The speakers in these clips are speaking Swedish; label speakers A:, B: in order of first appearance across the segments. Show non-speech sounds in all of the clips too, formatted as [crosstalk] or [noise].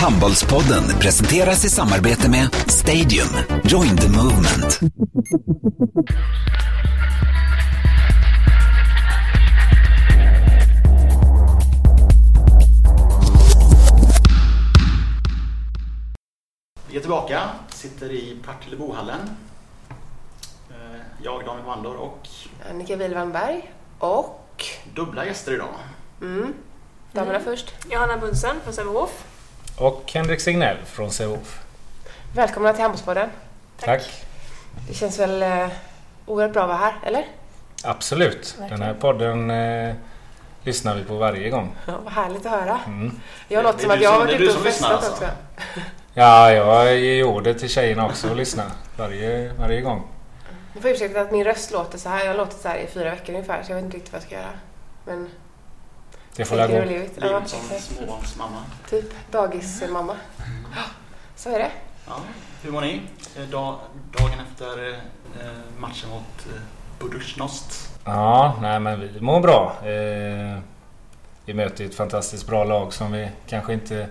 A: Handbollspodden presenteras i samarbete med Stadium. Join the movement.
B: Vi är tillbaka, sitter i Partillebohallen. Eh, Jag, Daniel Wandor och
C: Annika Wihlvanberg och
B: dubbla gäster idag.
C: mm, damerna först.
D: Johanna Bunsen från Sävehof.
E: Och Henrik Signell från Sävehof.
C: Välkomna till Handbollspodden.
E: Tack.
C: Det känns väl eh, oerhört bra att vara här, eller?
E: Absolut. Den här podden eh, lyssnar vi på varje gång.
C: Ja, vad härligt att höra.
E: Mm.
C: Jag låter som att jag har varit
B: du
C: ute och festat
B: alltså.
C: också.
E: Ja, jag ger ju order till tjejerna också att lyssna varje, varje gång.
C: Ni får ursäkta att min röst låter så här. Jag har låtit så här i fyra veckor ungefär, så jag vet inte riktigt vad jag ska göra. Men
E: Det får
C: or
E: gå.
C: leave it. Ja,
B: Livet som småbarnsmamma.
C: Typ dagismamma. Så är det.
B: Ja, hur mår ni? Eh, dag- Dagen efter eh, matchen mot eh, Budućnost.
E: Ja, nej men vi mår bra. Eh, vi möter ett fantastiskt bra lag som vi kanske inte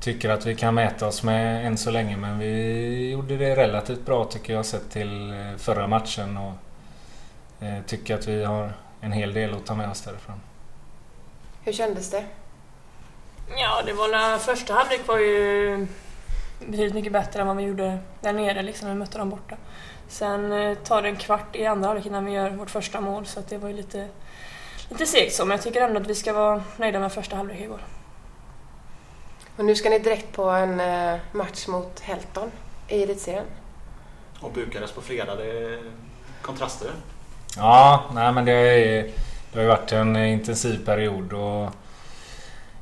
E: tycker att vi kan mäta oss med än så länge. Men vi gjorde det relativt bra tycker jag sett till eh, förra matchen. Och eh, tycker att vi har en hel del att ta med oss därifrån.
C: Hur kändes det?
D: Ja, det var när första halvlek var ju betydligt mycket bättre än vad vi gjorde där nere liksom, när vi mötte dem borta. Sen eh, tar det en kvart i andra halvlek innan vi gör vårt första mål så att det var ju lite, lite segt så. Men jag tycker ändå att vi ska vara nöjda med första halvlek igår.
C: Och nu ska ni direkt på en eh, match mot Helton i elitserien.
B: Och Bukarest på fredag. Det är kontraster.
E: Ja, nej men det, är, det har ju varit en intensiv period och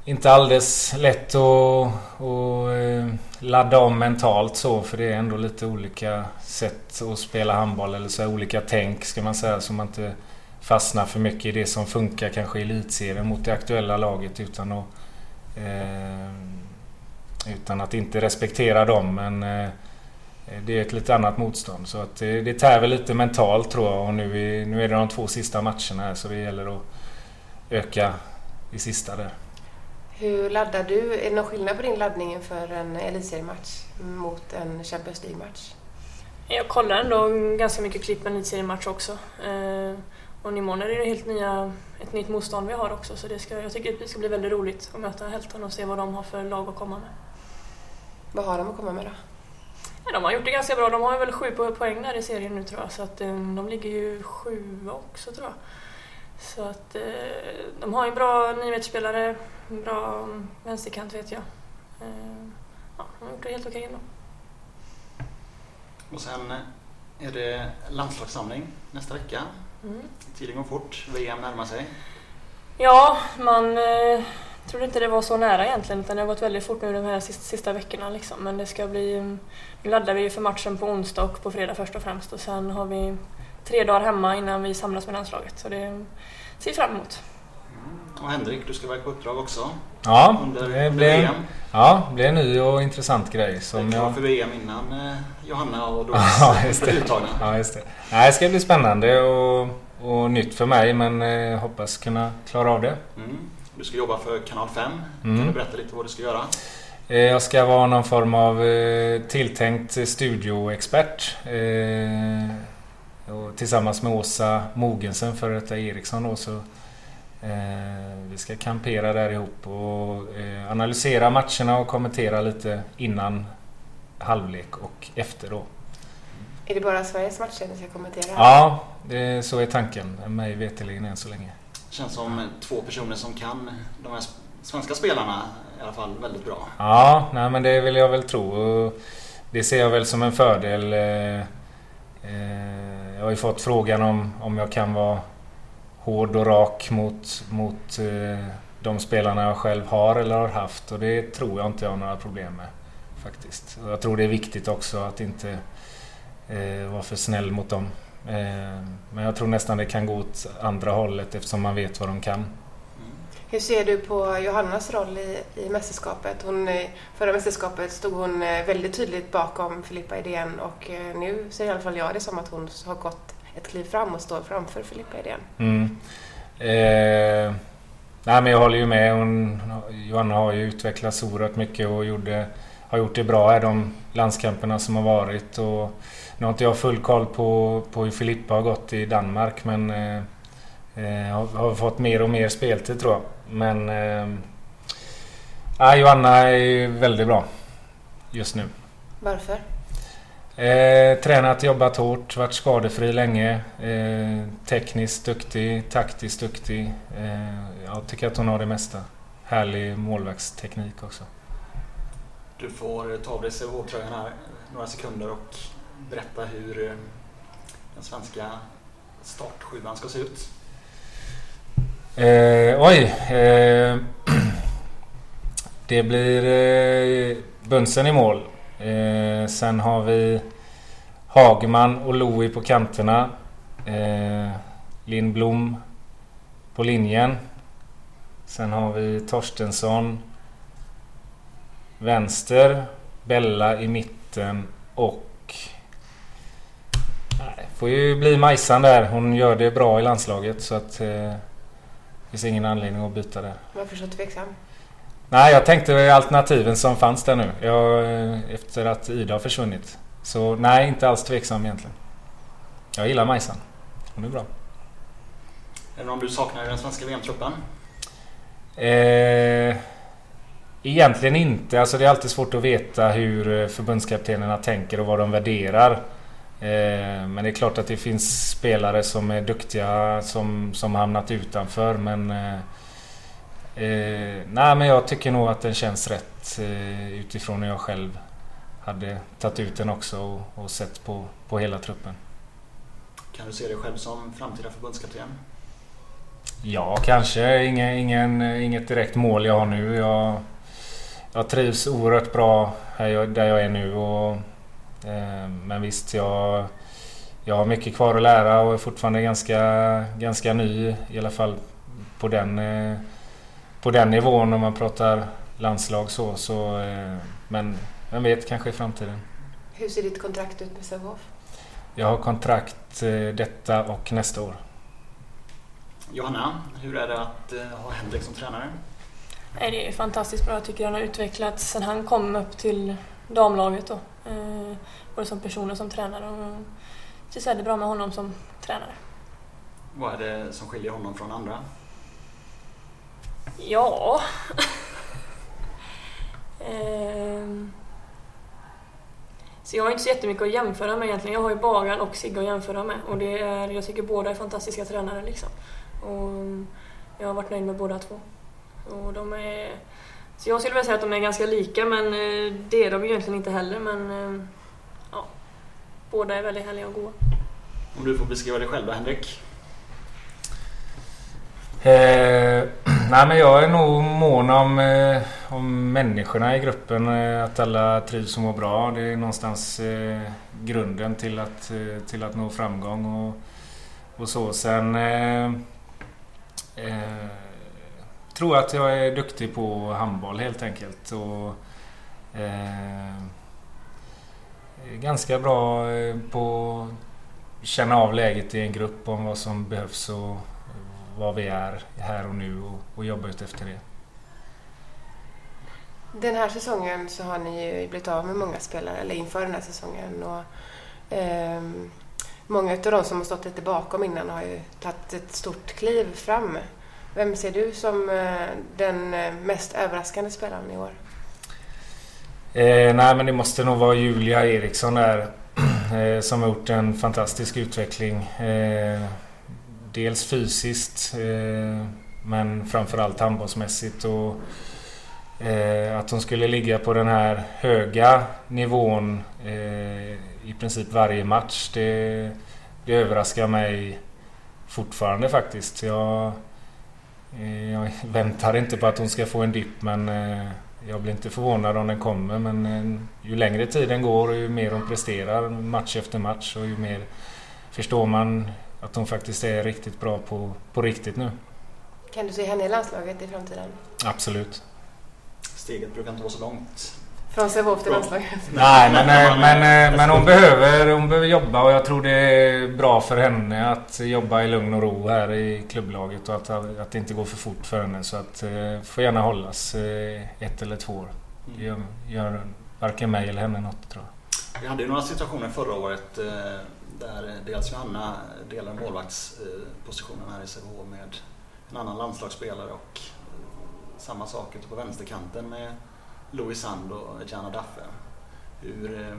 E: inte alldeles lätt att, att eh, ladda om mentalt så för det är ändå lite olika sätt att spela handboll eller så olika tänk ska man säga så man inte fastnar för mycket i det som funkar kanske i elitserien mot det aktuella laget utan att eh, utan att inte respektera dem. Men eh, det är ett lite annat motstånd. Så att det, det tär väl lite mentalt tror jag. Och nu, är, nu är det de två sista matcherna här så det gäller att öka i sista där.
C: Hur laddar du? Är det någon skillnad på din laddning inför en elitseriematch mot en Champions League-match?
D: Jag kollar ändå ganska mycket klipp med elitseriematch också. Eh, och imorgon är det helt nya, ett nytt motstånd vi har också så det ska, jag tycker att det ska bli väldigt roligt att möta Helton och se vad de har för lag att komma med.
C: Vad har de att komma med då?
D: De har gjort det ganska bra. De har väl sju po- poäng där i serien nu tror jag. Så att eh, de ligger ju sju också tror jag. Så att eh, de har ju bra niometersspelare, bra mm, vänsterkant vet jag. Eh, ja, de har gjort det helt okej ändå.
B: Och sen är det landslagssamling nästa vecka.
D: Mm.
B: Tiden går fort. VM närmar sig.
D: Ja, man eh, trodde inte det var så nära egentligen utan det har gått väldigt fort nu de här sista, sista veckorna liksom. Men det ska bli... mm, Nu laddar vi ju för matchen på onsdag och på fredag först och främst och sen har vi tre dagar hemma innan vi samlas med landslaget. Så det ser vi fram emot.
B: Och Henrik, du ska vara på uppdrag också.
E: Ja,
B: Under,
E: det blir,
B: VM.
E: ja, det blir en ny och intressant grej. Som
B: klar
E: jag,
B: för VM innan eh, Johanna och Doris [laughs]
E: Ja,
B: blir
E: det. [laughs]
B: uttagna.
E: ja, just det. Nej, det ska bli spännande och, och nytt för mig men eh, hoppas kunna klara av det.
B: Mm. Du ska jobba för Kanal 5.
E: Mm.
B: Kan du berätta lite vad du ska göra?
E: Eh, Jag ska vara någon form av eh, tilltänkt studioexpert. Eh, och tillsammans med Åsa Mogensen, före detta Eriksson då, så vi ska kampera där ihop och analysera matcherna och kommentera lite innan halvlek och efter då.
C: Är det bara Sveriges matcher ni ska kommentera?
E: Ja, det, så är tanken. Mig veterligen än så länge
B: känns som två personer som kan de här svenska spelarna i alla fall väldigt bra.
E: Ja, nej, men det vill jag väl tro. Det ser jag väl som en fördel. Eh, eh, jag har ju fått frågan om, om jag kan vara hård och rak mot, mot eh, de spelarna jag själv har eller har haft och det tror jag inte jag har några problem med. Faktiskt. Och jag tror det är viktigt också att inte eh, vara för snäll mot dem. Eh, men jag tror nästan det kan gå åt andra hållet eftersom man vet vad de kan.
C: Hur ser du på Johannas roll i, i mästerskapet? Hon, eh, förra mästerskapet stod hon eh, väldigt tydligt bakom Filippa Idén och nu ser i alla fall jag det som att hon har gått ett kliv fram och står framför Filippa Idén.
E: Mm. Eh, Nej men jag håller ju med. Hon, Johanna har ju utvecklats oerhört mycket och gjorde, har gjort det bra i de landskamperna som har varit. Och nu har inte jag full koll på, på hur Filippa har gått i Danmark men eh, eh har, har, fått mer och mer speltid tror jag. Men eh, Johanna är väldigt bra just nu.
C: Varför?
E: Eh, tränat, jobbat hårt, varit skadefri länge. Eh, tekniskt duktig, taktiskt duktig. Eh, jag tycker att hon har det mesta. Härlig målvaktsteknik också.
B: Du får ta av dig CVH-tröjan här några sekunder och berätta hur eh, den svenska startsjuan ska se ut.
E: Eh, oj. Eh, [clears throat] det blir eh, Bunsen i mål. Eh, sen har vi Hagman och Louis på kanterna. Eh, Lindblom på linjen. Sen har vi Torstensson. Vänster. Bella i mitten och... Nej, får ju bli Majsan där. Hon gör det bra i landslaget så att... Eh, det finns ingen anledning att byta där.
C: Varför så tveksam?
E: Nej, jag tänkte alternativen som fanns där nu. Jag, efter att Ida har försvunnit. Så nej, inte alls tveksam egentligen. Jag gillar Majsan. Hon är bra.
B: Är det någon du saknar i den svenska VM-truppen?
E: Eh, egentligen inte. Alltså det är alltid svårt att veta hur förbundskaptenerna tänker och vad de värderar. Eh, men det är klart att det finns spelare som är duktiga som, som hamnat utanför. Men eh, Eh, nej men jag tycker nog att den känns rätt eh, utifrån när jag själv hade tagit ut den också och, och sett på, på hela truppen.
B: Kan du se dig själv som framtida förbundskapten?
E: Ja, kanske. Ingen, ingen, inget direkt mål jag har nu. Jag, jag trivs oerhört bra här jag, där jag är nu. Och, eh, men visst, jag, jag har mycket kvar att lära och är fortfarande ganska, ganska ny i alla fall på den eh, på den nivån om man pratar landslag så. så eh, men vem vet, kanske i framtiden.
C: Hur ser ditt kontrakt ut med Sävehof?
E: Jag har kontrakt eh, detta och nästa år.
B: Johanna, hur är det att eh, ha Henrik som tränare?
D: Det är fantastiskt bra. Jag tycker han har utvecklats sen han kom upp till damlaget. Då. både som person och som tränare. Och det känns väldigt bra med honom som tränare.
B: Vad är det som skiljer honom från andra?
D: Ja... [laughs] ehm. Så jag har inte så jättemycket att jämföra med egentligen. Jag har ju Bagan och Sigge att jämföra med. Och det är, jag tycker båda är fantastiska tränare liksom. Och jag har varit nöjd med båda två. Och de är... Så jag skulle vilja säga att de är ganska lika men eh, det är de egentligen inte heller. Men eh, ja, båda är väldigt härliga och goda.
B: Om du får beskriva dig själv då Henrik?
E: Eh, [clears throat] nej men jag är nog mån om, eh, om människorna i gruppen. Eh, att alla trivs och mår bra. Det är någonstans eh, grunden till att, eh, till att nå framgång och, och så. Sen eh, tror att jag är duktig på handboll helt enkelt. Och, eh, ganska bra eh, på att känna av läget i en grupp om vad som behövs och vad vi är här och nu och, och jobba ut efter det.
C: Den här säsongen så har ni ju blivit av med många spelare, eller inför den här säsongen. Och, eh, många av de som har stått lite bakom innan har ju tagit ett stort kliv fram. Vem ser du som eh, den eh, mest överraskande spelaren i år?
E: Eh, nej, men det måste nog vara Julia Eriksson där. [clears throat] Eh, som har gjort en fantastisk utveckling. Eh, dels fysiskt eh, men framförallt handbollsmässigt. Och, eh, att hon skulle ligga på den här höga nivån eh, i princip varje match det, det överraskar mig fortfarande faktiskt. Jag, jag [laughs] väntar inte på att hon ska få en dipp men jag blir inte förvånad om den kommer men ju längre tiden går och ju mer hon presterar match efter match och ju mer förstår man att hon faktiskt är riktigt bra på, på riktigt nu.
C: Kan du se henne i landslaget i framtiden?
E: Absolut.
B: Steget brukar inte vara så långt
C: Från Sävehof till landslaget?
E: Nej, men, eh, men, men hon, behöver, hon behöver jobba och jag tror det är bra för henne att jobba i lugn och ro här i klubblaget och att, att det inte går för fort för henne. Så att får gärna hållas ett eller två år. Det gör, gör varken mig eller henne något tror jag.
B: Vi hade ju några situationer förra året där dels Johanna delar målvaktspositionen här i Sävehof med en annan landslagsspelare och samma sak ute på vänsterkanten med Louis Sand och Gianna Daffe. Hur, eh,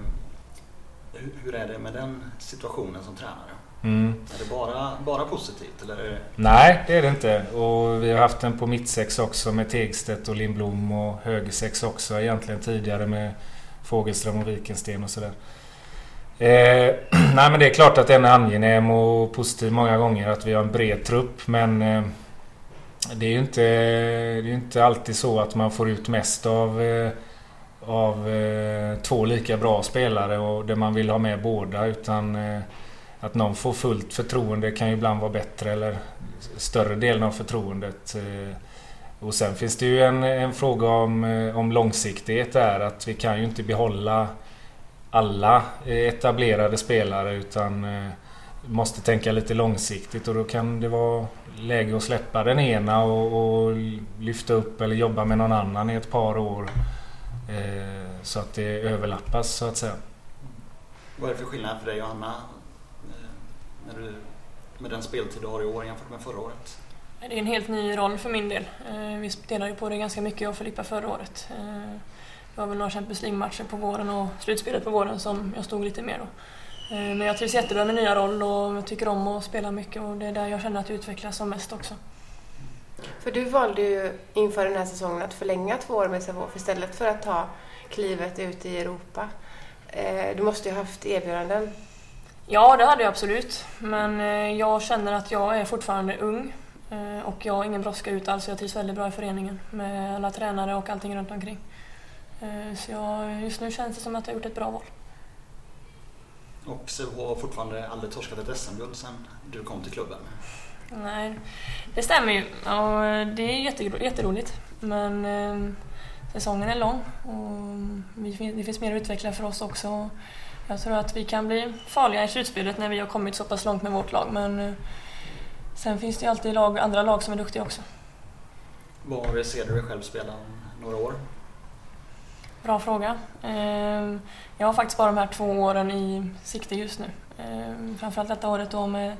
B: hur är det med den situationen som tränare? Mm. Är det bara, bara positivt? Eller.
E: Nej, det är det inte. Och vi har haft den på mittsex också med Tegstedt och Lindblom och högersex också egentligen tidigare med Fågelström och Wikensten och sådär. Eh, [clears throat] nej men det är klart att den är angenäm och positiv många gånger att vi har en bred trupp men eh, det är ju inte, det är inte alltid så att man får ut mest av, eh, av eh, två lika bra spelare och där man vill ha med båda utan eh, att någon får fullt förtroende kan ju ibland vara bättre eller större delen av förtroendet. Och sen finns det ju en, en fråga om, om långsiktighet där att vi kan ju inte behålla alla etablerade spelare utan måste tänka lite långsiktigt och då kan det vara läge att släppa den ena och, och lyfta upp eller jobba med någon annan i ett par år. Eh, så att det överlappas så att säga.
B: Vad är det för skillnad för dig Johanna eh, när du, med den speltid du har i år jämfört med förra året?
D: Det är en helt ny roll för min del. Eh, vi spelade ju på det ganska mycket jag och Filippa förra året. Eh, det var väl några Champions League-matcher på våren och slutspelet på våren som jag stod lite mer då. Eh, men jag trivs jättebra med nya roll och jag tycker om att spela mycket och det är där jag känner att jag utvecklas som mest också.
C: För du valde ju inför den här säsongen att förlänga två år med Sävehof istället för att ta klivet ut i Europa. Eh, du måste ju ha haft erbjudanden.
D: Ja, det hade jag absolut. Men eh, jag känner att jag är fortfarande ung och jag har ingen brådska ut alls. Jag trivs väldigt bra i föreningen med alla tränare och allting runt omkring. Så jag, just nu känns det som att jag har gjort ett bra val.
B: Och Sävehof har fortfarande aldrig torskat ett SM-guld sedan du kom till klubben.
D: Nej, det stämmer ju. Och det är jätteroligt. Men eh, säsongen är lång och det finns mer att utveckla för oss också. Jag tror att vi kan bli farliga i slutspelet när vi har kommit så pass långt med vårt lag. Men eh, sen finns det ju alltid lag, andra lag som är duktiga också.
B: Var ser du dig själv spela om några år?
D: Bra fråga. Ehm, jag har faktiskt bara de här två åren i sikte just nu. Ehm, framförallt detta året då med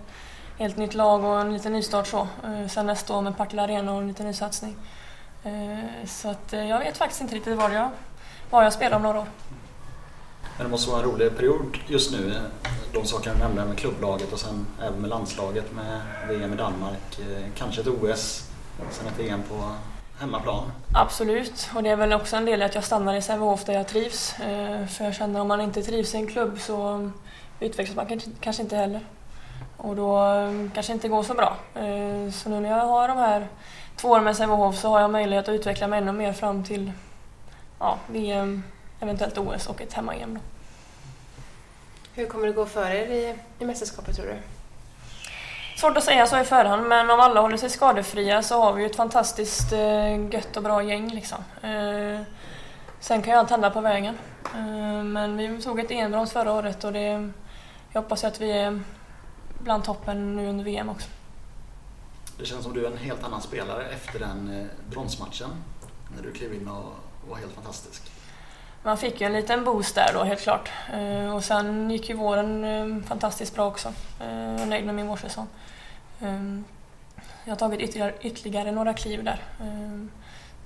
D: helt nytt lag och en liten nystart så. Ehm, sen nästa år med Partille Arena och en liten nysatsning. Så att eh, jag vet faktiskt inte riktigt var jag, var jag spelar om några år.
B: Men det måste vara en rolig period just nu. Eh, de saker du nämnde med klubblaget och sen även med landslaget med VM i Danmark. Eh, kanske ett OS, sen ett VM på hemmaplan.
D: Absolut, och det är väl också en del i att jag stannar i Sävehof där jag trivs. Eh, för jag känner att om man inte trivs i en klubb så utvecklas man kanske inte heller. Och då eh, kanske inte går så bra. Eh, så nu när jag har de här två åren med Sävehof så har jag möjlighet att utveckla mig ännu mer fram till ja, VM, eventuellt OS och ett hemma-EM.
C: Hur kommer det gå för er i, i mästerskapet tror du?
D: Svårt att säga så i förhand, men om alla håller sig skadefria så har vi ju ett fantastiskt eh, gött och bra gäng. Liksom. Eh, sen kan ju allt hända på vägen. Eh, men vi tog ett EM-brons förra året och det, jag hoppas att vi är bland toppen nu under VM också.
B: Det känns som du är en helt annan spelare efter den bronsmatchen. När du klev in och var helt fantastisk.
D: Man fick ju en liten boost där då helt klart. Och sen gick ju våren fantastiskt bra också. Jag är nöjd med min vårsäsong. Ehm, jag har tagit ytterligare, ytterligare några kliv där. Ehm,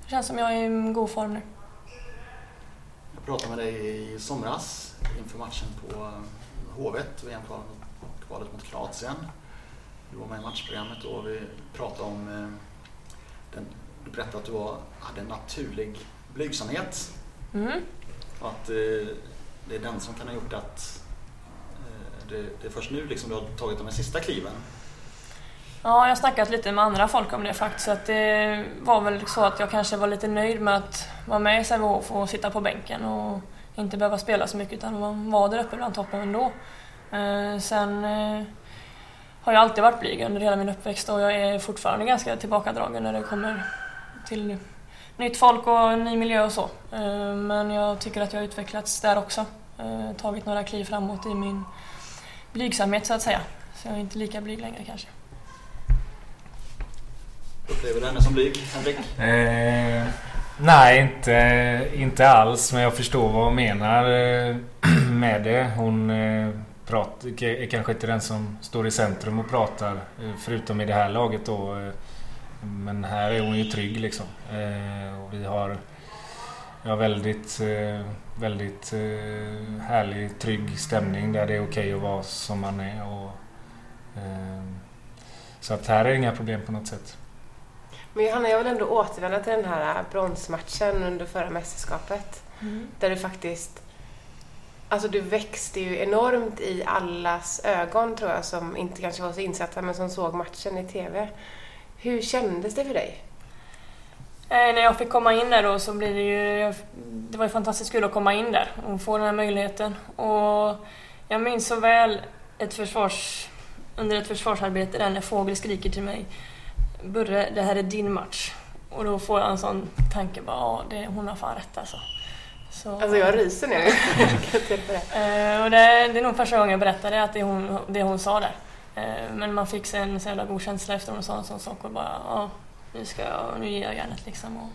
D: det känns som jag är i god form nu.
B: Jag pratade med dig i somras inför matchen på Hovet, VM-kvalet mot Kroatien. Du var med i matchprogrammet och vi pratade om eh, den, du berättade att du var, hade en naturlig blygsamhet. Mm. Och att eh, det är den som kan ha gjort att eh, det, det är först nu liksom du har tagit de här sista kliven
D: Ja, jag har snackat lite med andra folk om det faktiskt. Att det var väl så att jag kanske var lite nöjd med att vara med i Sävehof och sitta på bänken och inte behöva spela så mycket utan man var där uppe bland toppen ändå. Eh, sen eh, har jag alltid varit blyg under hela min uppväxt och jag är fortfarande ganska tillbakadragen när det kommer till nytt folk och ny miljö och så. Eh, men jag tycker att jag har utvecklats där också. Tagit några kliv framåt i min blygsamhet så att säga. Så jag är inte lika blyg längre kanske.
B: Upplever du henne som blyg, Henrik?
E: Eh, nej, inte, inte alls. Men jag förstår vad hon menar eh, [clears throat] med det. Hon eh, prat, är kanske inte den som står i centrum och pratar. Eh, förutom i det här laget då. Men här är hon ju trygg liksom. Och vi har ja, väldigt, väldigt härlig, trygg stämning där det är okej att vara som man är. Och, så att här är det inga problem på något sätt.
C: Men Johanna, jag vill ändå återvända till den här bronsmatchen under förra mästerskapet. Där du faktiskt... Alltså du växte ju enormt i allas ögon tror jag som inte kanske var så insatta men som såg matchen i TV. Hur kändes det för dig?
D: Eh, när jag fick komma in där då så blir det ju... Det var ju fantastiskt kul att komma in där och få den här möjligheten. Och jag minns så väl ett försvars, under ett försvarsarbete där när Fågel skriker till mig Burre, det här är din match. Och då får jag en sån tanke bara, ja, det, hon har fan rätt alltså. Så,
C: Alltså jag ryser nu. [laughs] Det.
D: Eh, och det, det är nog första gången jag berättade att det hon, det hon sa där. Eh, men man fick en så jävla god känsla efter hon sa en sån sak och bara ja, nu ska jag, nu ger jag järnet liksom. Och,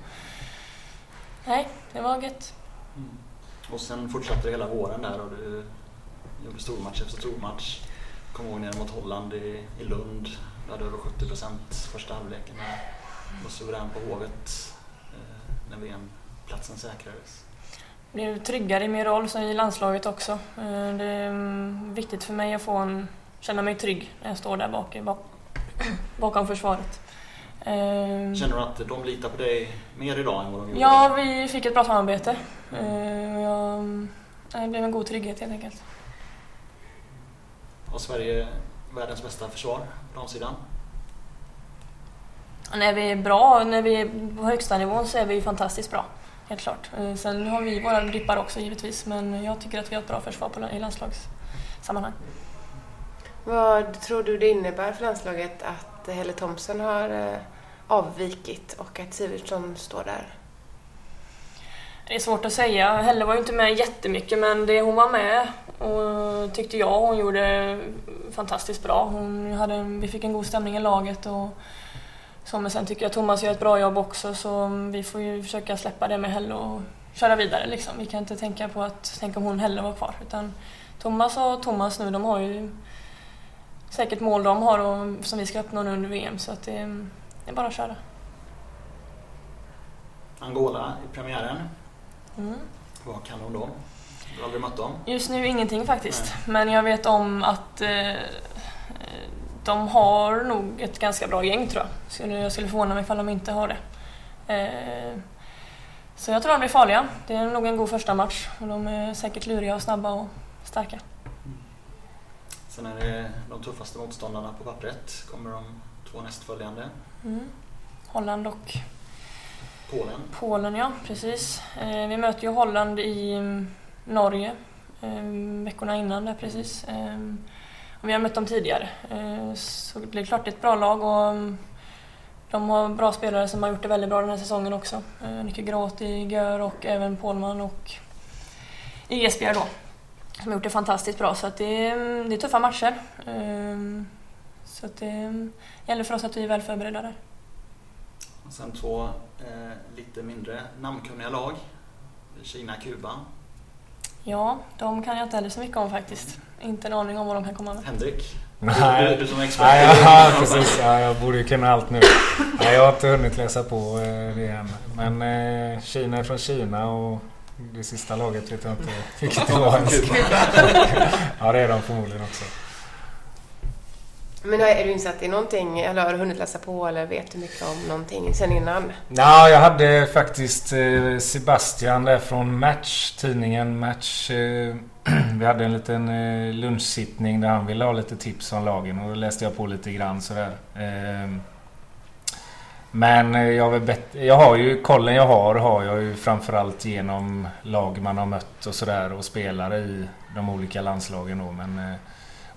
D: nej, det var gött.
B: Mm. Och sen fortsatte det hela våren där och du gjorde stormatch efter stormatch. Kom ihåg nere mot Holland i, i Lund. Du hade över 70 procent första halvleken. Var suverän på Hovet eh, när VM-platsen säkrades.
D: Blev tryggare i min roll som i landslaget också. Eh, det är mm, viktigt för mig att få en, känna mig trygg när jag står där bak, bak, [clears throat] bakom försvaret. Eh,
B: Känner du att de litar på dig mer idag än vad de gjorde?
D: Ja, vi fick ett bra samarbete. Och jag, nej, det blev en god trygghet helt enkelt.
B: Har Sverige världens bästa försvar på damsidan?
D: När vi är bra, när vi är på högsta nivån så är vi fantastiskt bra. Helt klart. Eh, Sen har vi våra dippar också givetvis men jag tycker att vi har ett bra försvar på, i landslagssammanhang.
C: Vad tror du det innebär för landslaget att Helle Thompson har eh, avvikit och att Sivertsson står där?
D: Det är svårt att säga. Helle var ju inte med jättemycket men det hon var med och tyckte jag hon gjorde fantastiskt bra. Hon hade, vi fick en god stämning i laget och så, men sen tycker jag Thomas gör ett bra jobb också så vi får ju försöka släppa det med Helle och köra vidare liksom. Vi kan inte tänka på att tänk om hon Helle var kvar utan Thomas och Thomas nu de har ju säkert mål de har och, som vi ska uppnå nu under VM så att det, det är bara att köra.
B: Angola i premiären.
D: Mm.
B: Vad kan hon då? Du har aldrig mött dem?
D: Just nu ingenting faktiskt. Men jag vet om att eh, de har nog ett ganska bra gäng tror jag. Skulle, jag skulle förvåna mig ifall de inte har det. Eh, så jag tror de blir farliga. Det är nog en god första match. Och de är säkert luriga och snabba och starka.
B: Sen är det de tuffaste motståndarna på pappret. Kommer de två nästföljande.
D: Mm. Holland och
B: Polen.
D: Polen, ja precis. Eh, vi möter ju Holland i mm, Norge eh, veckorna innan där precis. Eh, vi har mött dem tidigare. Så det är klart det är ett bra lag och mm, de har bra spelare som har gjort det väldigt bra den här säsongen också. Nicke i Gör och även Pålman och Esbjerg då. Som har gjort det fantastiskt bra så att det, är, det är tuffa matcher. Så att det gäller för oss att vi är väl förberedda där.
B: Och sen två lite mindre namnkunniga lag. Kina, Kuba.
D: Ja, de kan jag inte heller så mycket om faktiskt. Inte en aning om vad de kan komma med.
B: Henrik. Du,
E: Nej.
B: du som är expert.
E: Nej, ja, precis. Ja, jag borde ju kunna allt nu. Nej, jag har inte hunnit läsa på eh, det än. Men eh, Kina är från Kina och det sista laget vet jag inte vilket det var ens. [laughs] Ja, det är de förmodligen också.
C: Men är du insatt i någonting eller har du hunnit läsa på eller vet du mycket om någonting sen innan?
E: Ja, jag hade faktiskt eh, Sebastian där från Match, tidningen Match. Eh, [clears throat] vi hade en liten eh, lunchsittning där han ville ha lite tips om lagen och då läste jag på lite grann sådär. Ehm, men jag, har väl bett, jag har ju, kollen jag har har jag ju framförallt genom lag man har mött och sådär och spelare i de olika landslagen då. Men, eh,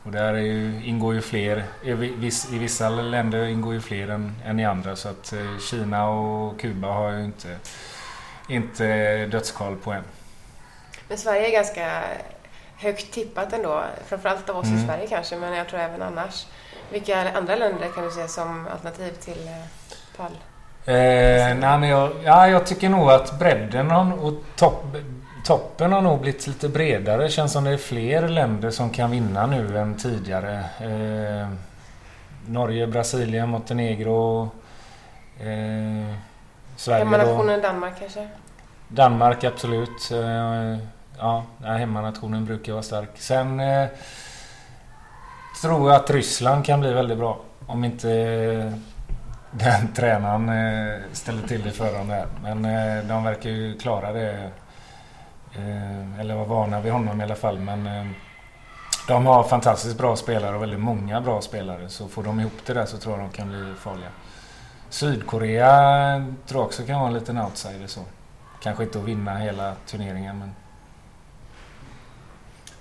E: och där ju, ingår ju fler. I, viss, I vissa länder ingår ju fler än, än i andra. Så att eh, Kina och Kuba har ju inte, inte dödskoll på än.
C: Men Sverige är ganska högt tippat ändå. Framförallt av oss
E: Mm.
C: i Sverige kanske, men jag tror även annars. Vilka andra länder kan du se som alternativ till eh, pall?
E: Eh, nej, men jag, ja, jag tycker nog att bredden och topp, toppen har nog blivit lite bredare. Det känns som det är fler länder som kan vinna nu än tidigare. Eh, Norge, Brasilien, Montenegro, eh, Sverige.
C: Hemmanationen Danmark kanske?
E: Danmark absolut. Eh, Ja, hemmanationen brukar vara stark. Sen eh, tror jag att Ryssland kan bli väldigt bra. Om inte eh, [laughs] den tränaren eh, ställer till det för dem där. Men eh, de verkar ju klara det. Eh, eller vara vana vid honom i alla fall. Men eh, de har fantastiskt bra spelare och väldigt många bra spelare. Så får de ihop det där så tror jag de kan bli farliga. Sydkorea tror jag också kan vara en liten outsider så. Kanske inte att vinna hela turneringen men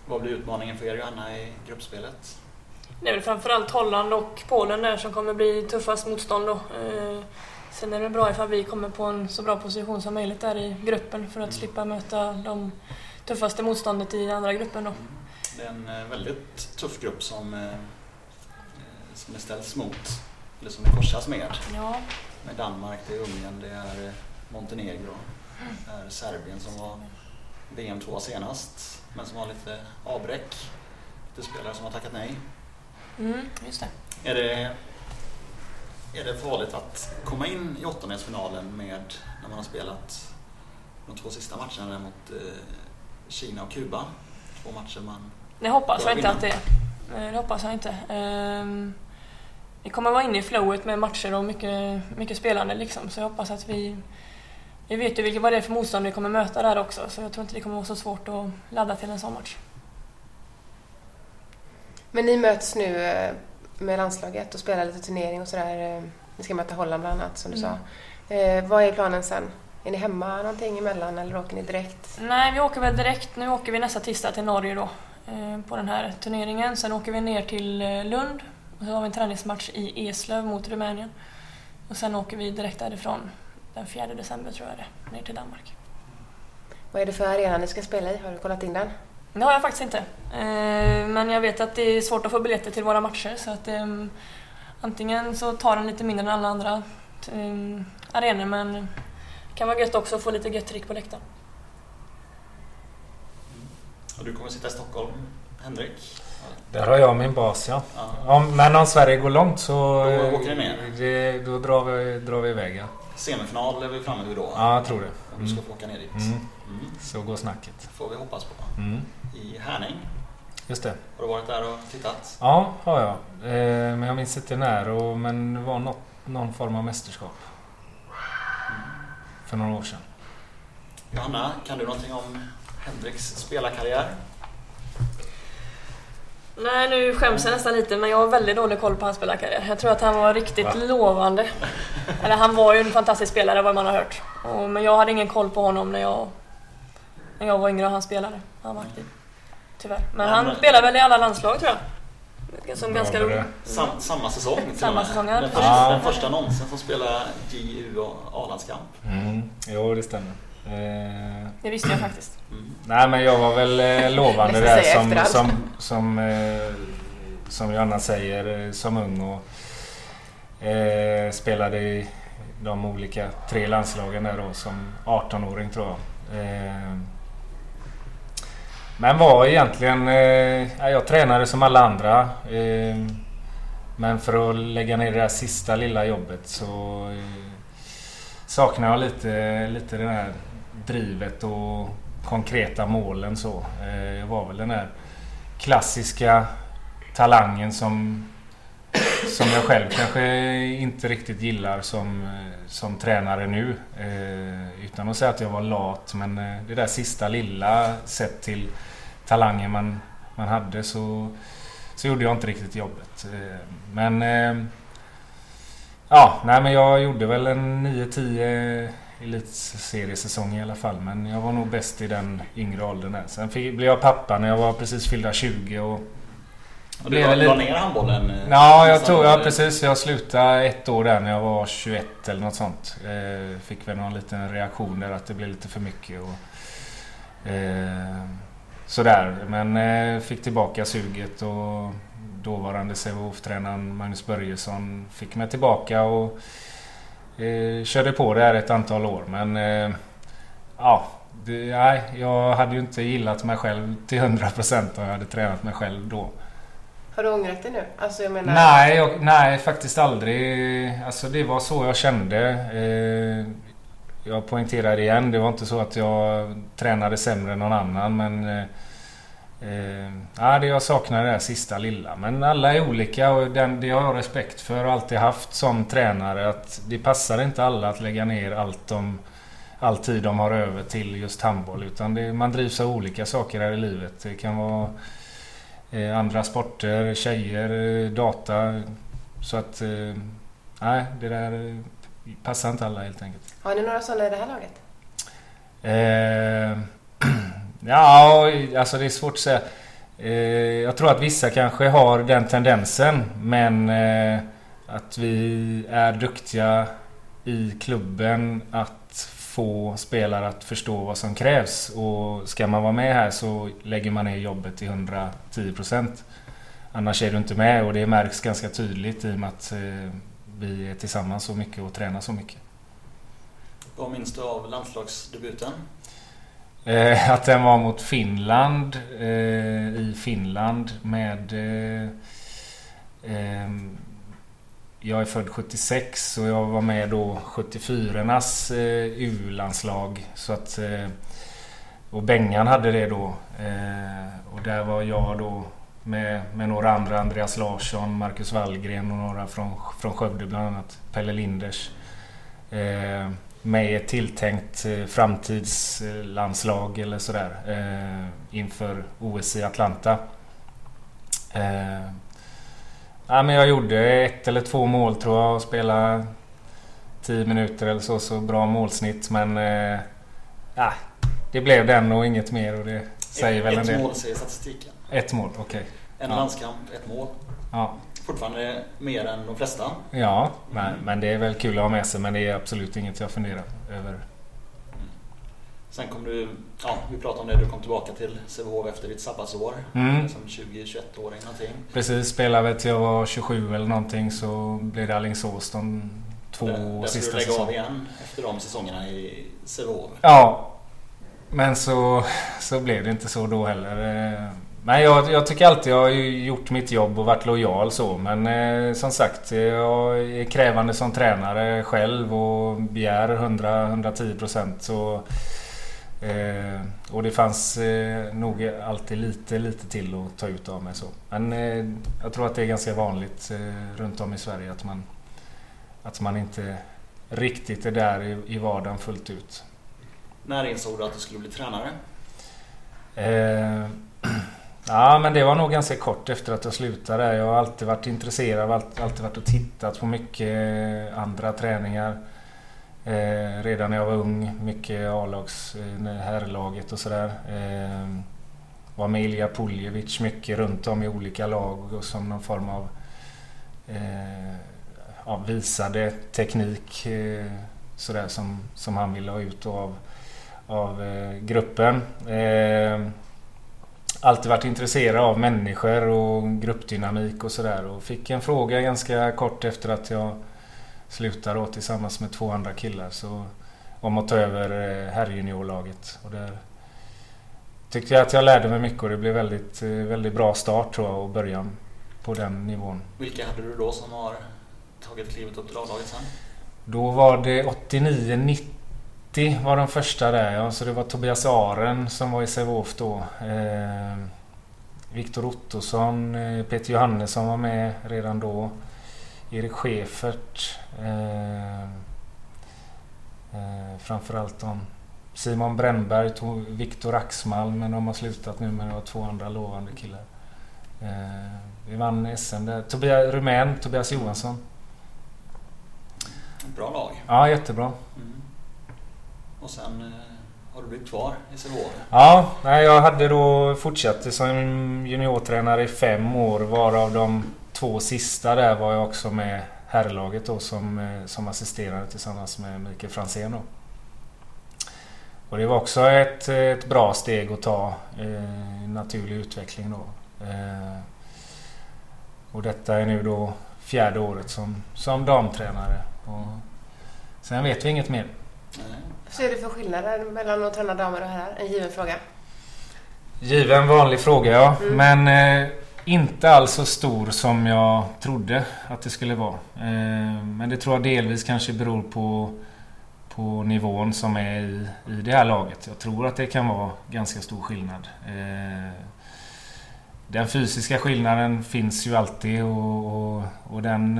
B: Vad blir utmaningen för er Johanna i gruppspelet?
D: Det är väl framförallt Holland och Polen där som kommer bli tuffast motstånd då. Sen är det bra ifall vi kommer på en så bra position som möjligt där i gruppen för att slippa möta de tuffaste motståndet i andra gruppen då.
B: Det är en eh, väldigt tuff grupp som, eh, eh, som det ställs mot, eller som det korsas med.
D: Ja,
B: Med Danmark, det är Ungern, det är Montenegro, det är Serbien som var VM 2 senast, men som har lite avbräck. Lite spelare som har tackat nej.
D: mm, just det.
B: Är det, är det farligt att komma in i åttondelsfinalen med, när man har spelat de två sista matcherna mot eh, Kina och Kuba? Två matcher man...
D: Det hoppas jag inte att det är. Det hoppas jag inte. Ehm, Vi kommer vara inne i flowet med matcher och mycket, mycket spelande liksom. Så jag hoppas att vi... Vi vet ju vilka, vad det är för motstånd vi kommer möta där också. Så jag tror inte det kommer vara så svårt att ladda till en sån match.
C: Men ni möts nu eh, med landslaget och spelar lite turnering och sådär. Ni ska möta Holland bland annat som du
D: Mm.
C: sa. Eh, vad är planen sen? Är ni hemma någonting emellan eller åker ni direkt?
D: Nej, vi åker väl direkt. Nu åker vi nästa tisdag till Norge då. eh, På den här turneringen. Sen åker vi ner till eh, Lund. Och så har vi en träningsmatch i Eslöv mot Rumänien. Och sen åker vi direkt därifrån den 4 december tror jag det ner till Danmark.
C: Vad är det för arena ni ska spela i? Har du kollat in den?
D: Det har jag faktiskt inte. Eh, Men jag vet att det är svårt att få biljetter till våra matcher så att ehm, antingen så tar den lite mindre än alla andra um, arenor men det kan vara gött också att få lite gött tryck på läktaren.
B: Och du kommer sitta i Stockholm, Henrik?
E: där har jag min bas ja.
B: Ja.
E: Om, men om Sverige går långt så...
B: Då
E: eh,
B: åker ni ner?
E: Det, då drar vi, drar vi iväg ja.
B: Semifinal är vi framme vid då?
E: Ja, jag tror det.
B: Om du ska
E: Mm.
B: få åka ner dit?
E: Mm.
B: Mm.
E: Så går snacket.
B: får vi hoppas på.
E: Mm.
B: I Härning,
E: Just det.
B: har du varit där och tittat?
E: Ja, har jag. Eh, men jag minns inte när. Och, men det var något, någon form av mästerskap. För några år sedan.
B: Johanna, kan du någonting om Henriks spelarkarriär?
D: Nej, nu skäms jag nästan lite men jag har väldigt dålig koll på hans spelarkarriär. Jag tror att han var riktigt
E: Va?
D: lovande. [laughs] Eller han var ju en fantastisk spelare vad man har hört. Och, men jag hade ingen koll på honom när jag, när jag var yngre och han spelade. Han var aktiv. Tyvärr. Men
B: Men-
D: han spelar väl i alla landslag tror jag. Som ganska roligt.
B: Sam, samma säsong till
D: Samma
B: och med.
D: säsong, ja.
B: Den första,
E: Ja.
B: den första någonsin som spelar JU och A-landskamp.
E: Mm. Jo, det stämmer. Eh,
D: Det visste jag faktiskt.
B: Mm.
E: nej, men jag var väl eh, [laughs] lovande där som, som, som, eh, som Johanna säger, eh, som ung och eh, spelade i de olika tre landslagen där då som 18-åring tror jag. Men var egentligen... Eh, jag tränade som alla andra. Eh, men för att lägga ner det där sista lilla jobbet så eh, saknar jag lite, lite det där drivet och konkreta målen så. Eh, jag var väl den där klassiska talangen som, som jag själv kanske inte riktigt gillar som, som tränare nu. Eh, utan att säga att jag var lat men eh, det där sista lilla sett till talangen man, man hade så, så gjorde jag inte riktigt jobbet. Eh, men eh, ja, nej men jag gjorde väl en 9-10 elitseriesäsong i alla fall. Men jag var nog bäst i den yngre åldern. Där. Sen fick, blev jag pappa när jag var precis fyllda 20 och
B: och du la, la ner handbollen? Eh,
E: ja, jag tog, ja, precis. Jag slutade ett år där när jag var 21 eller något sånt. Eh, fick väl någon liten reaktion där att det blev lite för mycket. Och, eh, sådär. Men eh, fick tillbaka suget och dåvarande Sävehof-tränaren Magnus Börjesson fick mig tillbaka och eh, körde på det här ett antal år. Men eh, ja, det, nej, jag hade ju inte gillat mig själv till 100% om jag hade tränat mig själv då.
C: Har du ångrat dig nu? Alltså jag menar...
E: Nej, jag, nej faktiskt aldrig. Alltså det var så jag kände. Eh, jag poängterar igen, det var inte så att jag tränade sämre än någon annan men eh, eh, ja, det jag saknar är det sista lilla. Men alla är olika och den, det har jag respekt för och alltid haft som tränare att det passar inte alla att lägga ner allt de all tid de har över till just handboll. Utan det, man drivs av olika saker här i livet. Det kan vara andra sporter, tjejer, eh, data. Så att eh, nej, det där passar inte alla helt enkelt.
C: Har ni några sådana i det här laget?
E: Eh, [clears throat] ja, alltså det är svårt att säga. Eh, jag tror att vissa kanske har den tendensen men eh, att vi är duktiga i klubben att få spelare att förstå vad som krävs. Och ska man vara med här så lägger man ner jobbet till 110%. Annars är du inte med och det märks ganska tydligt i och med att eh, vi är tillsammans så mycket och tränar så mycket.
B: Vad minns du av landslagsdebuten?
E: Eh, att den var mot Finland. Eh, I Finland med eh jag är född 76 och jag var med då 74-ernas eh, U-landslag. Så att, eh, och Bengan hade det då. Eh, och där var jag då med, med några andra. Andreas Larsson, Marcus Wallgren och några från, från Skövde bland annat. Pelle Linders. Eh, med ett tilltänkt eh, framtidslandslag eller sådär. Eh, inför OS i Atlanta. Eh, Ja, men jag gjorde ett eller två mål tror jag och spelade 10 minuter eller så, så bra målsnitt. Men eh, ja, det blev den och inget mer och det säger
B: ett,
E: väl en del.
B: Ett mål säger statistiken.
E: Ett mål, okej. Okay.
B: En ja. landskamp, ett mål.
E: Ja.
B: Fortfarande mer än de flesta.
E: Ja, mm. men, men det är väl kul att ha med sig men det är absolut inget jag funderar över
B: Sen kom du, ja vi pratade om det, du kom tillbaka till Sävehof efter ditt sabbatsår. Mm. Som 20-21-åring någonting.
E: Precis, spelade till jag var 27 eller någonting så blev det Alingsås de två där, sista
B: säsongerna. Där skulle du lägga av igen efter de säsongerna i Sävehof.
E: Ja. Men så, så blev det inte så då heller. Men jag, jag tycker alltid jag har gjort mitt jobb och varit lojal så. Men eh, som sagt, jag är krävande som tränare själv och begär 100-110% så Eh, och det fanns eh, nog alltid lite, lite till att ta ut av mig så. Men eh, jag tror att det är ganska vanligt eh, runt om i Sverige att man, att man inte riktigt är där i, i vardagen fullt ut.
B: När insåg du att du skulle bli tränare?
E: Eh, [clears throat] ja, men det var nog ganska kort efter att jag slutade. Jag har alltid varit intresserad, alltid, alltid varit och tittat på mycket andra träningar. Eh, redan när jag var ung, mycket A-lags, eh, herrlaget och sådär. Eh, var med Ilja Puljevic mycket runt om i olika lag och som någon form av eh, ja, visade teknik eh, sådär som, som han ville ha ut av, av eh, gruppen. Eh, alltid varit intresserad av människor och gruppdynamik och sådär och fick en fråga ganska kort efter att jag slutade då tillsammans med två andra killar så, om att ta över eh, herrjuniorlaget. Och där tyckte jag att jag lärde mig mycket och det blev väldigt, eh, väldigt bra start tror jag och början på den nivån.
B: Vilka hade du då som har tagit klivet upp till A-laget sen?
E: Då var det 89-90 var de första där ja. Så det var Tobias Aren som var i Sävehof då. Eh, Viktor Ottosson, eh, Peter Johannesson var med redan då. Erik Schäfert. Eh, eh, framförallt om Simon Brännberg, Viktor Axmalm, men de har slutat nu men det var två andra lovande killar. Eh, vi vann SM där. Tobias, Rumän, Tobias Johansson.
B: Bra lag.
E: Ja, jättebra.
B: Mm. Och sen eh, har du blivit kvar i Sävehof?
E: Ja, nej, jag hade då fortsatt som juniortränare i fem år varav de två sista där var jag också med herrlaget då som, eh, som assisterande tillsammans med Mikael Franzén. Då. Och det var också ett, ett bra steg att ta eh, naturlig utveckling då. Eh, och detta är nu då fjärde året som, som damtränare. Och sen vet vi inget mer.
C: Vad ser du för skillnader mellan att träna damer och herrar? En given fråga.
E: Given vanlig fråga ja. Mm. Men eh, inte alls så stor som jag trodde att det skulle vara. Eh, men det tror jag delvis kanske beror på, på nivån som är i, i det här laget. Jag tror att det kan vara ganska stor skillnad. Eh, den fysiska skillnaden finns ju alltid och, och, och den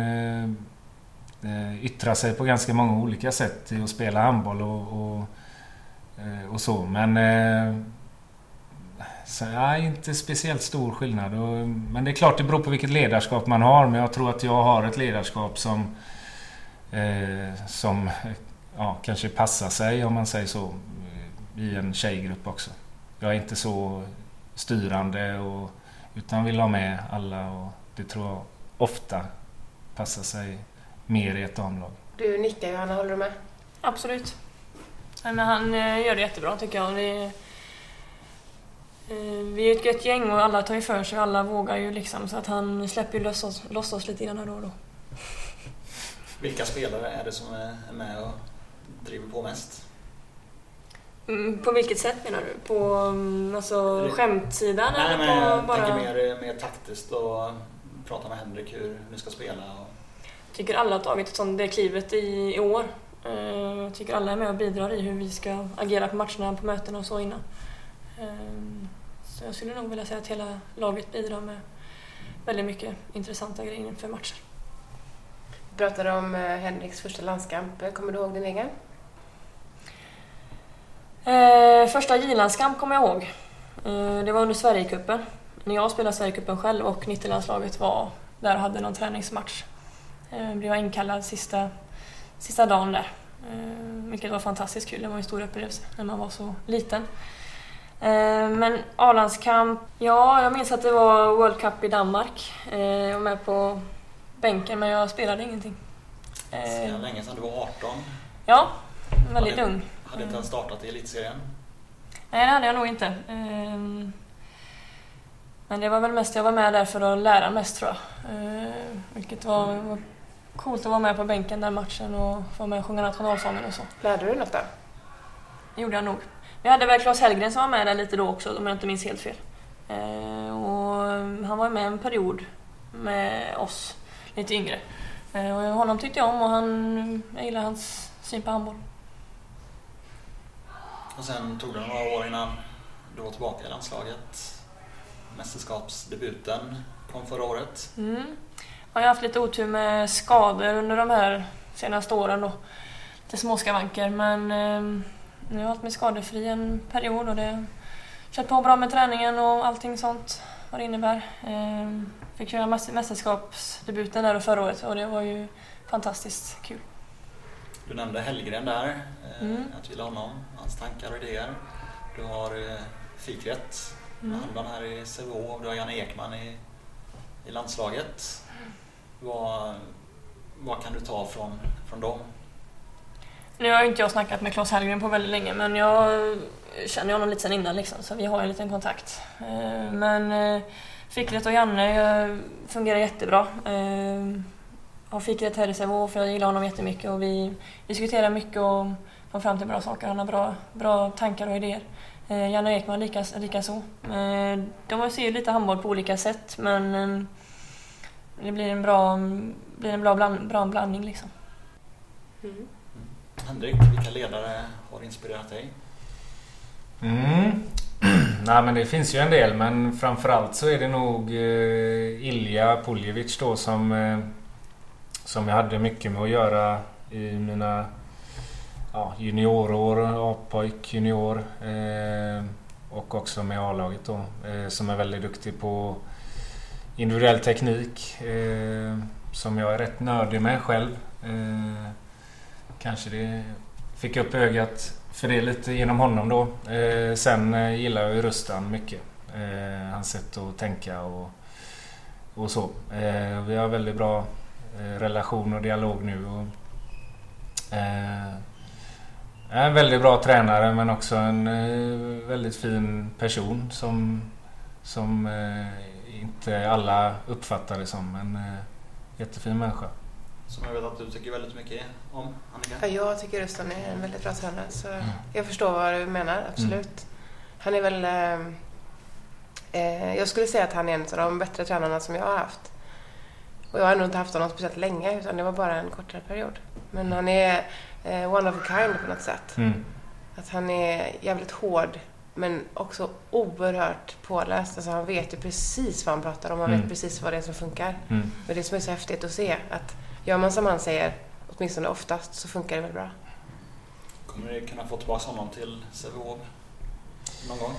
E: eh, yttrar sig på ganska många olika sätt i att spela handboll och, och, och så. Men så, ja, inte speciellt stor skillnad. Men det är klart det beror på vilket ledarskap man har. Men jag tror att jag har ett ledarskap som, eh, som ja, kanske passar sig om man säger så i en tjejgrupp också. Jag är inte så styrande och, utan vill ha med alla och det tror jag ofta passar sig mer i ett damlag.
C: Du nickar Johanna, håller du med?
D: Absolut. Men han eh, gör det jättebra tycker jag. Eh, vi är ett gött gäng och alla tar ju för sig och alla vågar ju liksom så att han släpper ju loss oss, loss oss lite grann då och då.
B: Vilka spelare är det som är med och driver på mest?
D: Mm, på vilket sätt menar du? På mm, alltså, skämtsidan?
B: Nej,
D: eller på
B: jag
D: bara...
B: tänker mer, mer taktiskt och prata med Henrik hur ni ska spela. Och...
D: Jag tycker alla har tagit ett sånt, det klivet i, i år. Eh, Jag tycker alla är med och bidrar i hur vi ska agera på matcherna, på mötena och så innan. Så jag skulle nog vilja säga att hela laget bidrar med väldigt mycket intressanta grejer inför matcher.
C: Du pratade om eh, Henriks första landskamp. Kommer du ihåg din egen?
D: Eh, första J-landskamp kommer jag ihåg. Eh, det var under Sverigecupen. När jag spelade Sverigecupen själv och 90-landslaget var där och hade någon träningsmatch. Eh, blev jag inkallad sista, sista dagen där. Eh, vilket var fantastiskt kul. Det var en stor upplevelse när man var så liten. Eh, men A-landskamp, ja jag minns att det var World Cup i Danmark. Eh, jag var med på bänken men jag spelade ingenting.
B: Så
D: Eh,
B: länge sedan du var 18.
D: ja, väldigt
B: Ja, det-
D: ung.
B: Hade inte ens startat i elitserien.
D: Nej, det hade jag nog inte. Men det var väl mest, jag var med där för att lära mest tror jag. Vilket var, var coolt att vara med på bänken den matchen och få vara med och sjunga nationalsången och så.
C: Lärde du något då?
D: Det gjorde jag nog. Vi hade väl Claes Hellgren som var med där lite då också om jag inte minns helt fel. Ehm, Och han var med en period med oss, lite yngre. Ehm, Och honom tyckte jag om och han, jag gillar hans syn på handboll.
B: Och sen tog det några år innan du var tillbaka i landslaget. Mästerskapsdebuten kom förra året.
D: Mm. Jag har haft lite otur med skador under de här senaste åren. Då. Lite småskavanker men eh, nu har jag hållit mig skadefri en period och det kört på bra med träningen och allting sånt vad det innebär. Eh, fick köra mäs- mästerskapsdebuten där förra året och det var ju fantastiskt kul.
B: Du nämnde Hellgren där. eh,
D: Mm.
B: Att du gillar honom, hans tankar och idéer. Du har eh, Fikret
D: Mm.
B: handbollen här i Sävehof. Du har Janne Ekman i, i landslaget. Vad, vad kan du ta från, från dem?
D: Nu har inte jag snackat med Claes Hellgren på väldigt länge men jag känner honom lite sen innan liksom, så vi har en liten kontakt. Eh, men eh, Fikret och Janne eh, fungerar jättebra. Eh, Har Fikret här i Sävehof för jag gillar honom jättemycket och vi diskuterar mycket och kommer fram till bra saker. Han har bra, bra tankar och idéer. Janne Ekman likaså. Lika så. De ser ju lite handboll på olika sätt men det blir en bra, blir en bra, bland, bra blandning liksom.
C: Mm.
B: Henrik, vilka ledare har inspirerat dig?
E: Mm. [clears throat] Nej men det finns ju en del men framförallt så är det nog eh, Ilja Puljevic då som, eh, som jag hade mycket med att göra i mina ja, juniorår, A-pojk, junior eh, och också med A-laget då eh, som är väldigt duktig på individuell teknik eh, som jag är rätt nördig med själv. Eh, Kanske det fick upp ögat för det lite genom honom då. Eh, sen eh, gillar jag ju Rustan mycket. Eh, hans sätt att tänka och, och så. Eh, vi har väldigt bra eh, relation och dialog nu. Och, eh, en väldigt bra tränare men också en eh, väldigt fin person som, som eh, inte alla uppfattar det som. En eh, jättefin människa.
B: Som jag vet att du tycker väldigt mycket om, Annika.
C: Ja, jag tycker Rustan är en väldigt bra tränare. Så jag förstår vad du menar, absolut. Han är väl... Eh, eh, jag skulle säga att han är en av de bättre tränarna som jag har haft. Och jag har nog inte haft honom speciellt länge, utan det var bara en kortare period. Men han är eh, one of a kind på något sätt.
E: Mm.
C: Att han är jävligt hård, men också oerhört påläst. Alltså han vet ju precis vad han pratar om. Han
E: Mm.
C: vet precis vad det är som funkar.
E: Mm.
C: Och det som är så häftigt att se, att gör man som han säger, åtminstone oftast, så funkar det väl bra.
B: Kommer ni kunna få tillbaka honom till Sävehof någon gång?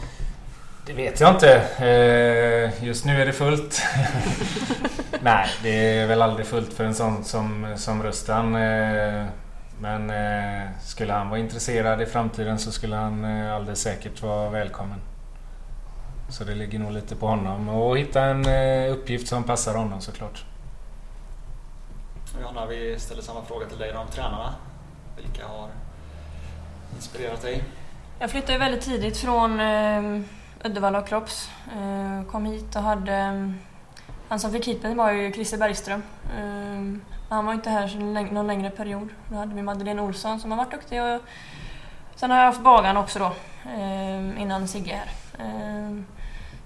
E: Det vet jag inte. Eh, Just nu är det fullt. [laughs] Nej, det är väl aldrig fullt för en sån som, som Rustan. Eh, Men eh, skulle han vara intresserad i framtiden så skulle han alldeles säkert vara välkommen. Så det ligger nog lite på honom och hitta en uppgift som passar honom såklart.
B: Johanna, vi ställer samma fråga till dig om tränarna. Vilka har inspirerat dig?
D: Jag flyttade väldigt tidigt från eh, Uddevalla och Kropps. Eh, kom hit och hade... Eh, han som fick hit mig var ju Christer Bergström. Ehm, men han var inte här så läng- någon längre period. Då hade vi Madeleine Olsson som har varit duktig. Och sen har jag haft Bagan också då, ehm, innan Sigge här. Ehm,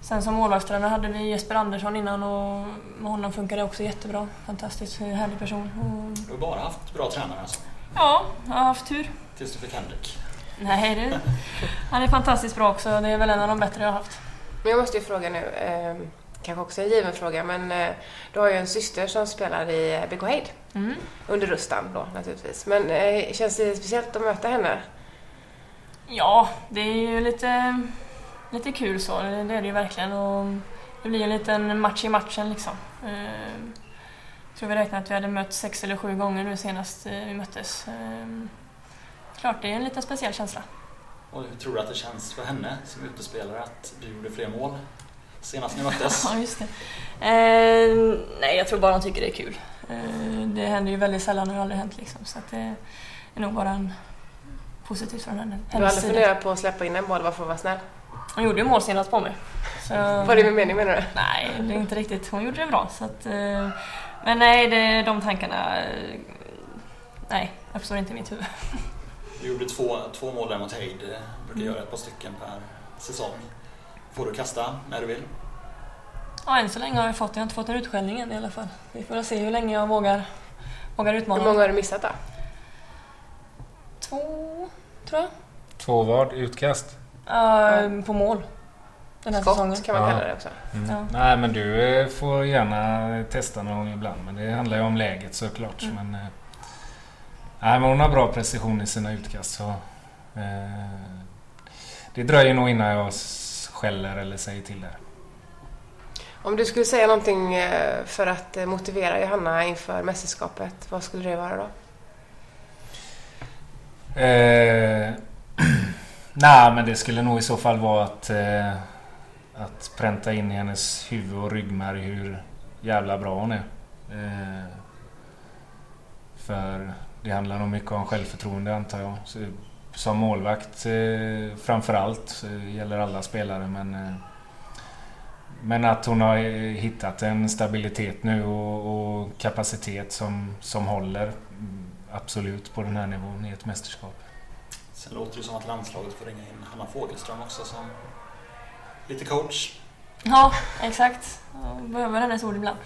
D: Sen som målvaktstränare hade vi Jesper Andersson innan och med honom funkade det också jättebra. Fantastiskt härlig person. Och,
B: Du har bara haft bra tränare alltså,
D: ja, jag har haft tur.
B: tills du fick Henrik.
D: Nej, det, han är fantastiskt bra också. Det är väl en av de bättre jag har haft.
C: Men jag måste ju fråga nu, eh, kanske också en given fråga, men eh, du har ju en syster som spelar i BK Heid.
D: Mm.
C: Under Rustan då naturligtvis. Men eh, känns det speciellt att möta henne?
D: Ja, det är ju lite, lite kul så. Det det är det ju verkligen. Och det blir en liten match i matchen liksom. Eh, Jag tror vi räknade att vi hade mött sex eller sju gånger nu senast eh, vi möttes. Eh, Klart, det är en liten speciell känsla.
B: Och hur tror du att det känns för henne som utespelare att du gjorde fler mål senast ni möttes? [laughs]
D: Ja, just det. Eh, nej, jag tror bara de tycker det är kul. Eh, det händer ju väldigt sällan och har aldrig hänt liksom. Så att det är nog bara en positivt från henne.
C: Du har aldrig funderat på att släppa in en boll bara för att vara snäll?
D: Hon gjorde ju mål senast på mig. Så...
C: Var det med mening menar du?
D: Nej, det är inte riktigt. Hon gjorde det bra. Så att, eh, men nej, det, de tankarna... eh, Nej, uppstår inte i mitt huvud. [laughs]
B: Du gjorde två, två mål där mot Heid. Du brukar göra ett par stycken per säsong. Får du kasta när du vill?
D: Ja, än så länge har jag fått Jag har inte fått en utskällning än i alla fall. Vi får se hur länge jag vågar, vågar
C: Hur
D: utmana.
C: många har du missat då?
D: Två, tror jag.
E: Två vad? Utkast?
D: Ja, på mål. Den här säsongen.
C: Skott kan man
E: Ja.
C: kalla det också.
E: Mm.
D: Ja.
E: Nej men du eh, får gärna testa någon gång ibland. Men det handlar ju om läget såklart.
D: Mm.
E: Men, eh, nej, men hon har bra precision i sina utkast. Så, eh, det dröjer nog innan jag skäller eller säger till där.
C: Om du skulle säga någonting eh, för att motivera Johanna inför mästerskapet, vad skulle det vara då?
E: Eh, [clears throat] Nej men det skulle nog i så fall vara att, eh, att pränta in i hennes huvud och ryggmärg hur jävla bra hon är. Eh, för det handlar nog mycket om självförtroende antar jag. Så, som målvakt eh, framförallt, det gäller alla spelare men eh, men att hon har eh, hittat en stabilitet nu och, och kapacitet som, som håller mm, absolut på den här nivån i ett mästerskap.
B: Sen låter det som att landslaget får ringa in Hanna Fogelström också som lite coach.
D: Ja, exakt. Jag behöver hennes ord ibland.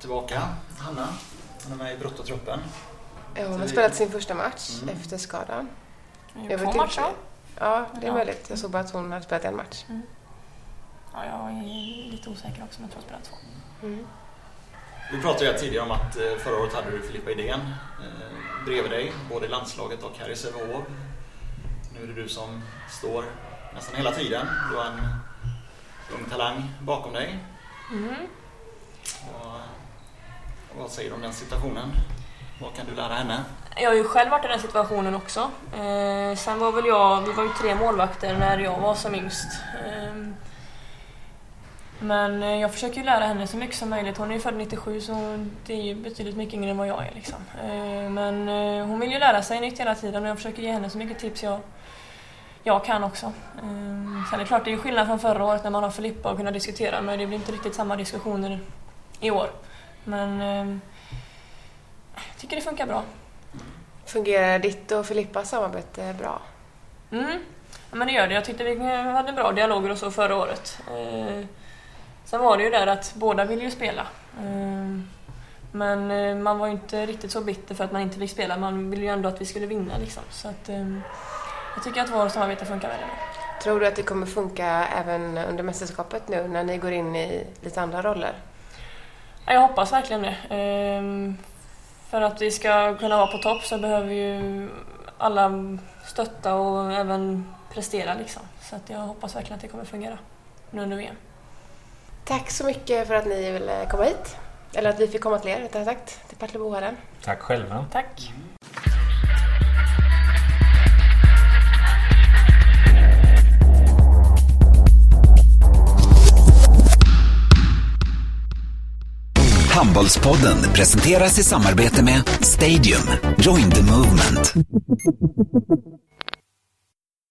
B: Tillbaka, Hanna. Hon är med i bruttotruppen.
C: Ja, hon har spelat sin första match
B: Mm.
C: efter skadan.
D: Jag Två matcher.
C: inte. Ja, det är
D: Ja.
C: möjligt. Jag såg bara att hon hade spelat en match.
D: Ja, jag är lite osäker också, men jag tror jag spelat två.
C: Mm.
B: Vi pratade ju tidigare om att eh, förra året hade du Filippa Idén eh, bredvid dig, både i landslaget och här i Sävehof. Nu är det du som står nästan hela tiden. Du har en ung talang bakom dig.
D: Mm.
B: Och, vad säger du om den situationen? Vad kan du lära henne?
D: Jag har ju själv varit i den situationen också. Eh, sen var väl jag, vi var ju tre målvakter när jag var som yngst. Eh, men eh, jag försöker ju lära henne så mycket som möjligt. Hon är ju född 97 så det är ju betydligt mycket yngre än vad jag är. Liksom. Eh, men eh, hon vill ju lära sig nytt hela tiden och jag försöker ge henne så mycket tips jag, jag kan också. Sen är det klart, det är skillnad från förra året när man har Filippa och kunna diskutera men det blir inte riktigt samma diskussioner i år. Men jag tycker det funkar bra.
C: Fungerar ditt och Filippas samarbete bra?
D: Mm, ja, men det gör det. Jag tyckte vi hade bra dialoger och så förra året. Sen var det ju där att båda ville ju spela. Ehm, men eh, man var ju inte riktigt så bitter för att man inte fick spela. Man ville ju ändå att vi skulle vinna liksom. Så att, ehm, jag tycker att vårt samarbete funkar väldigt bra.
C: Tror du att det kommer funka även under mästerskapet nu när ni går in i lite andra roller?
D: Jag hoppas verkligen det. Ehm, för att vi ska kunna vara på topp så behöver ju alla stötta och även prestera liksom. Så att jag hoppas verkligen att det kommer fungera nu under VM.
C: Tack så mycket för att ni ville komma hit. Eller att vi fick komma till er, rättare sagt, till Partillebohallen.
E: Tack själva.
D: Tack.
A: Handbollspodden presenteras i samarbete med Stadium. Join the movement.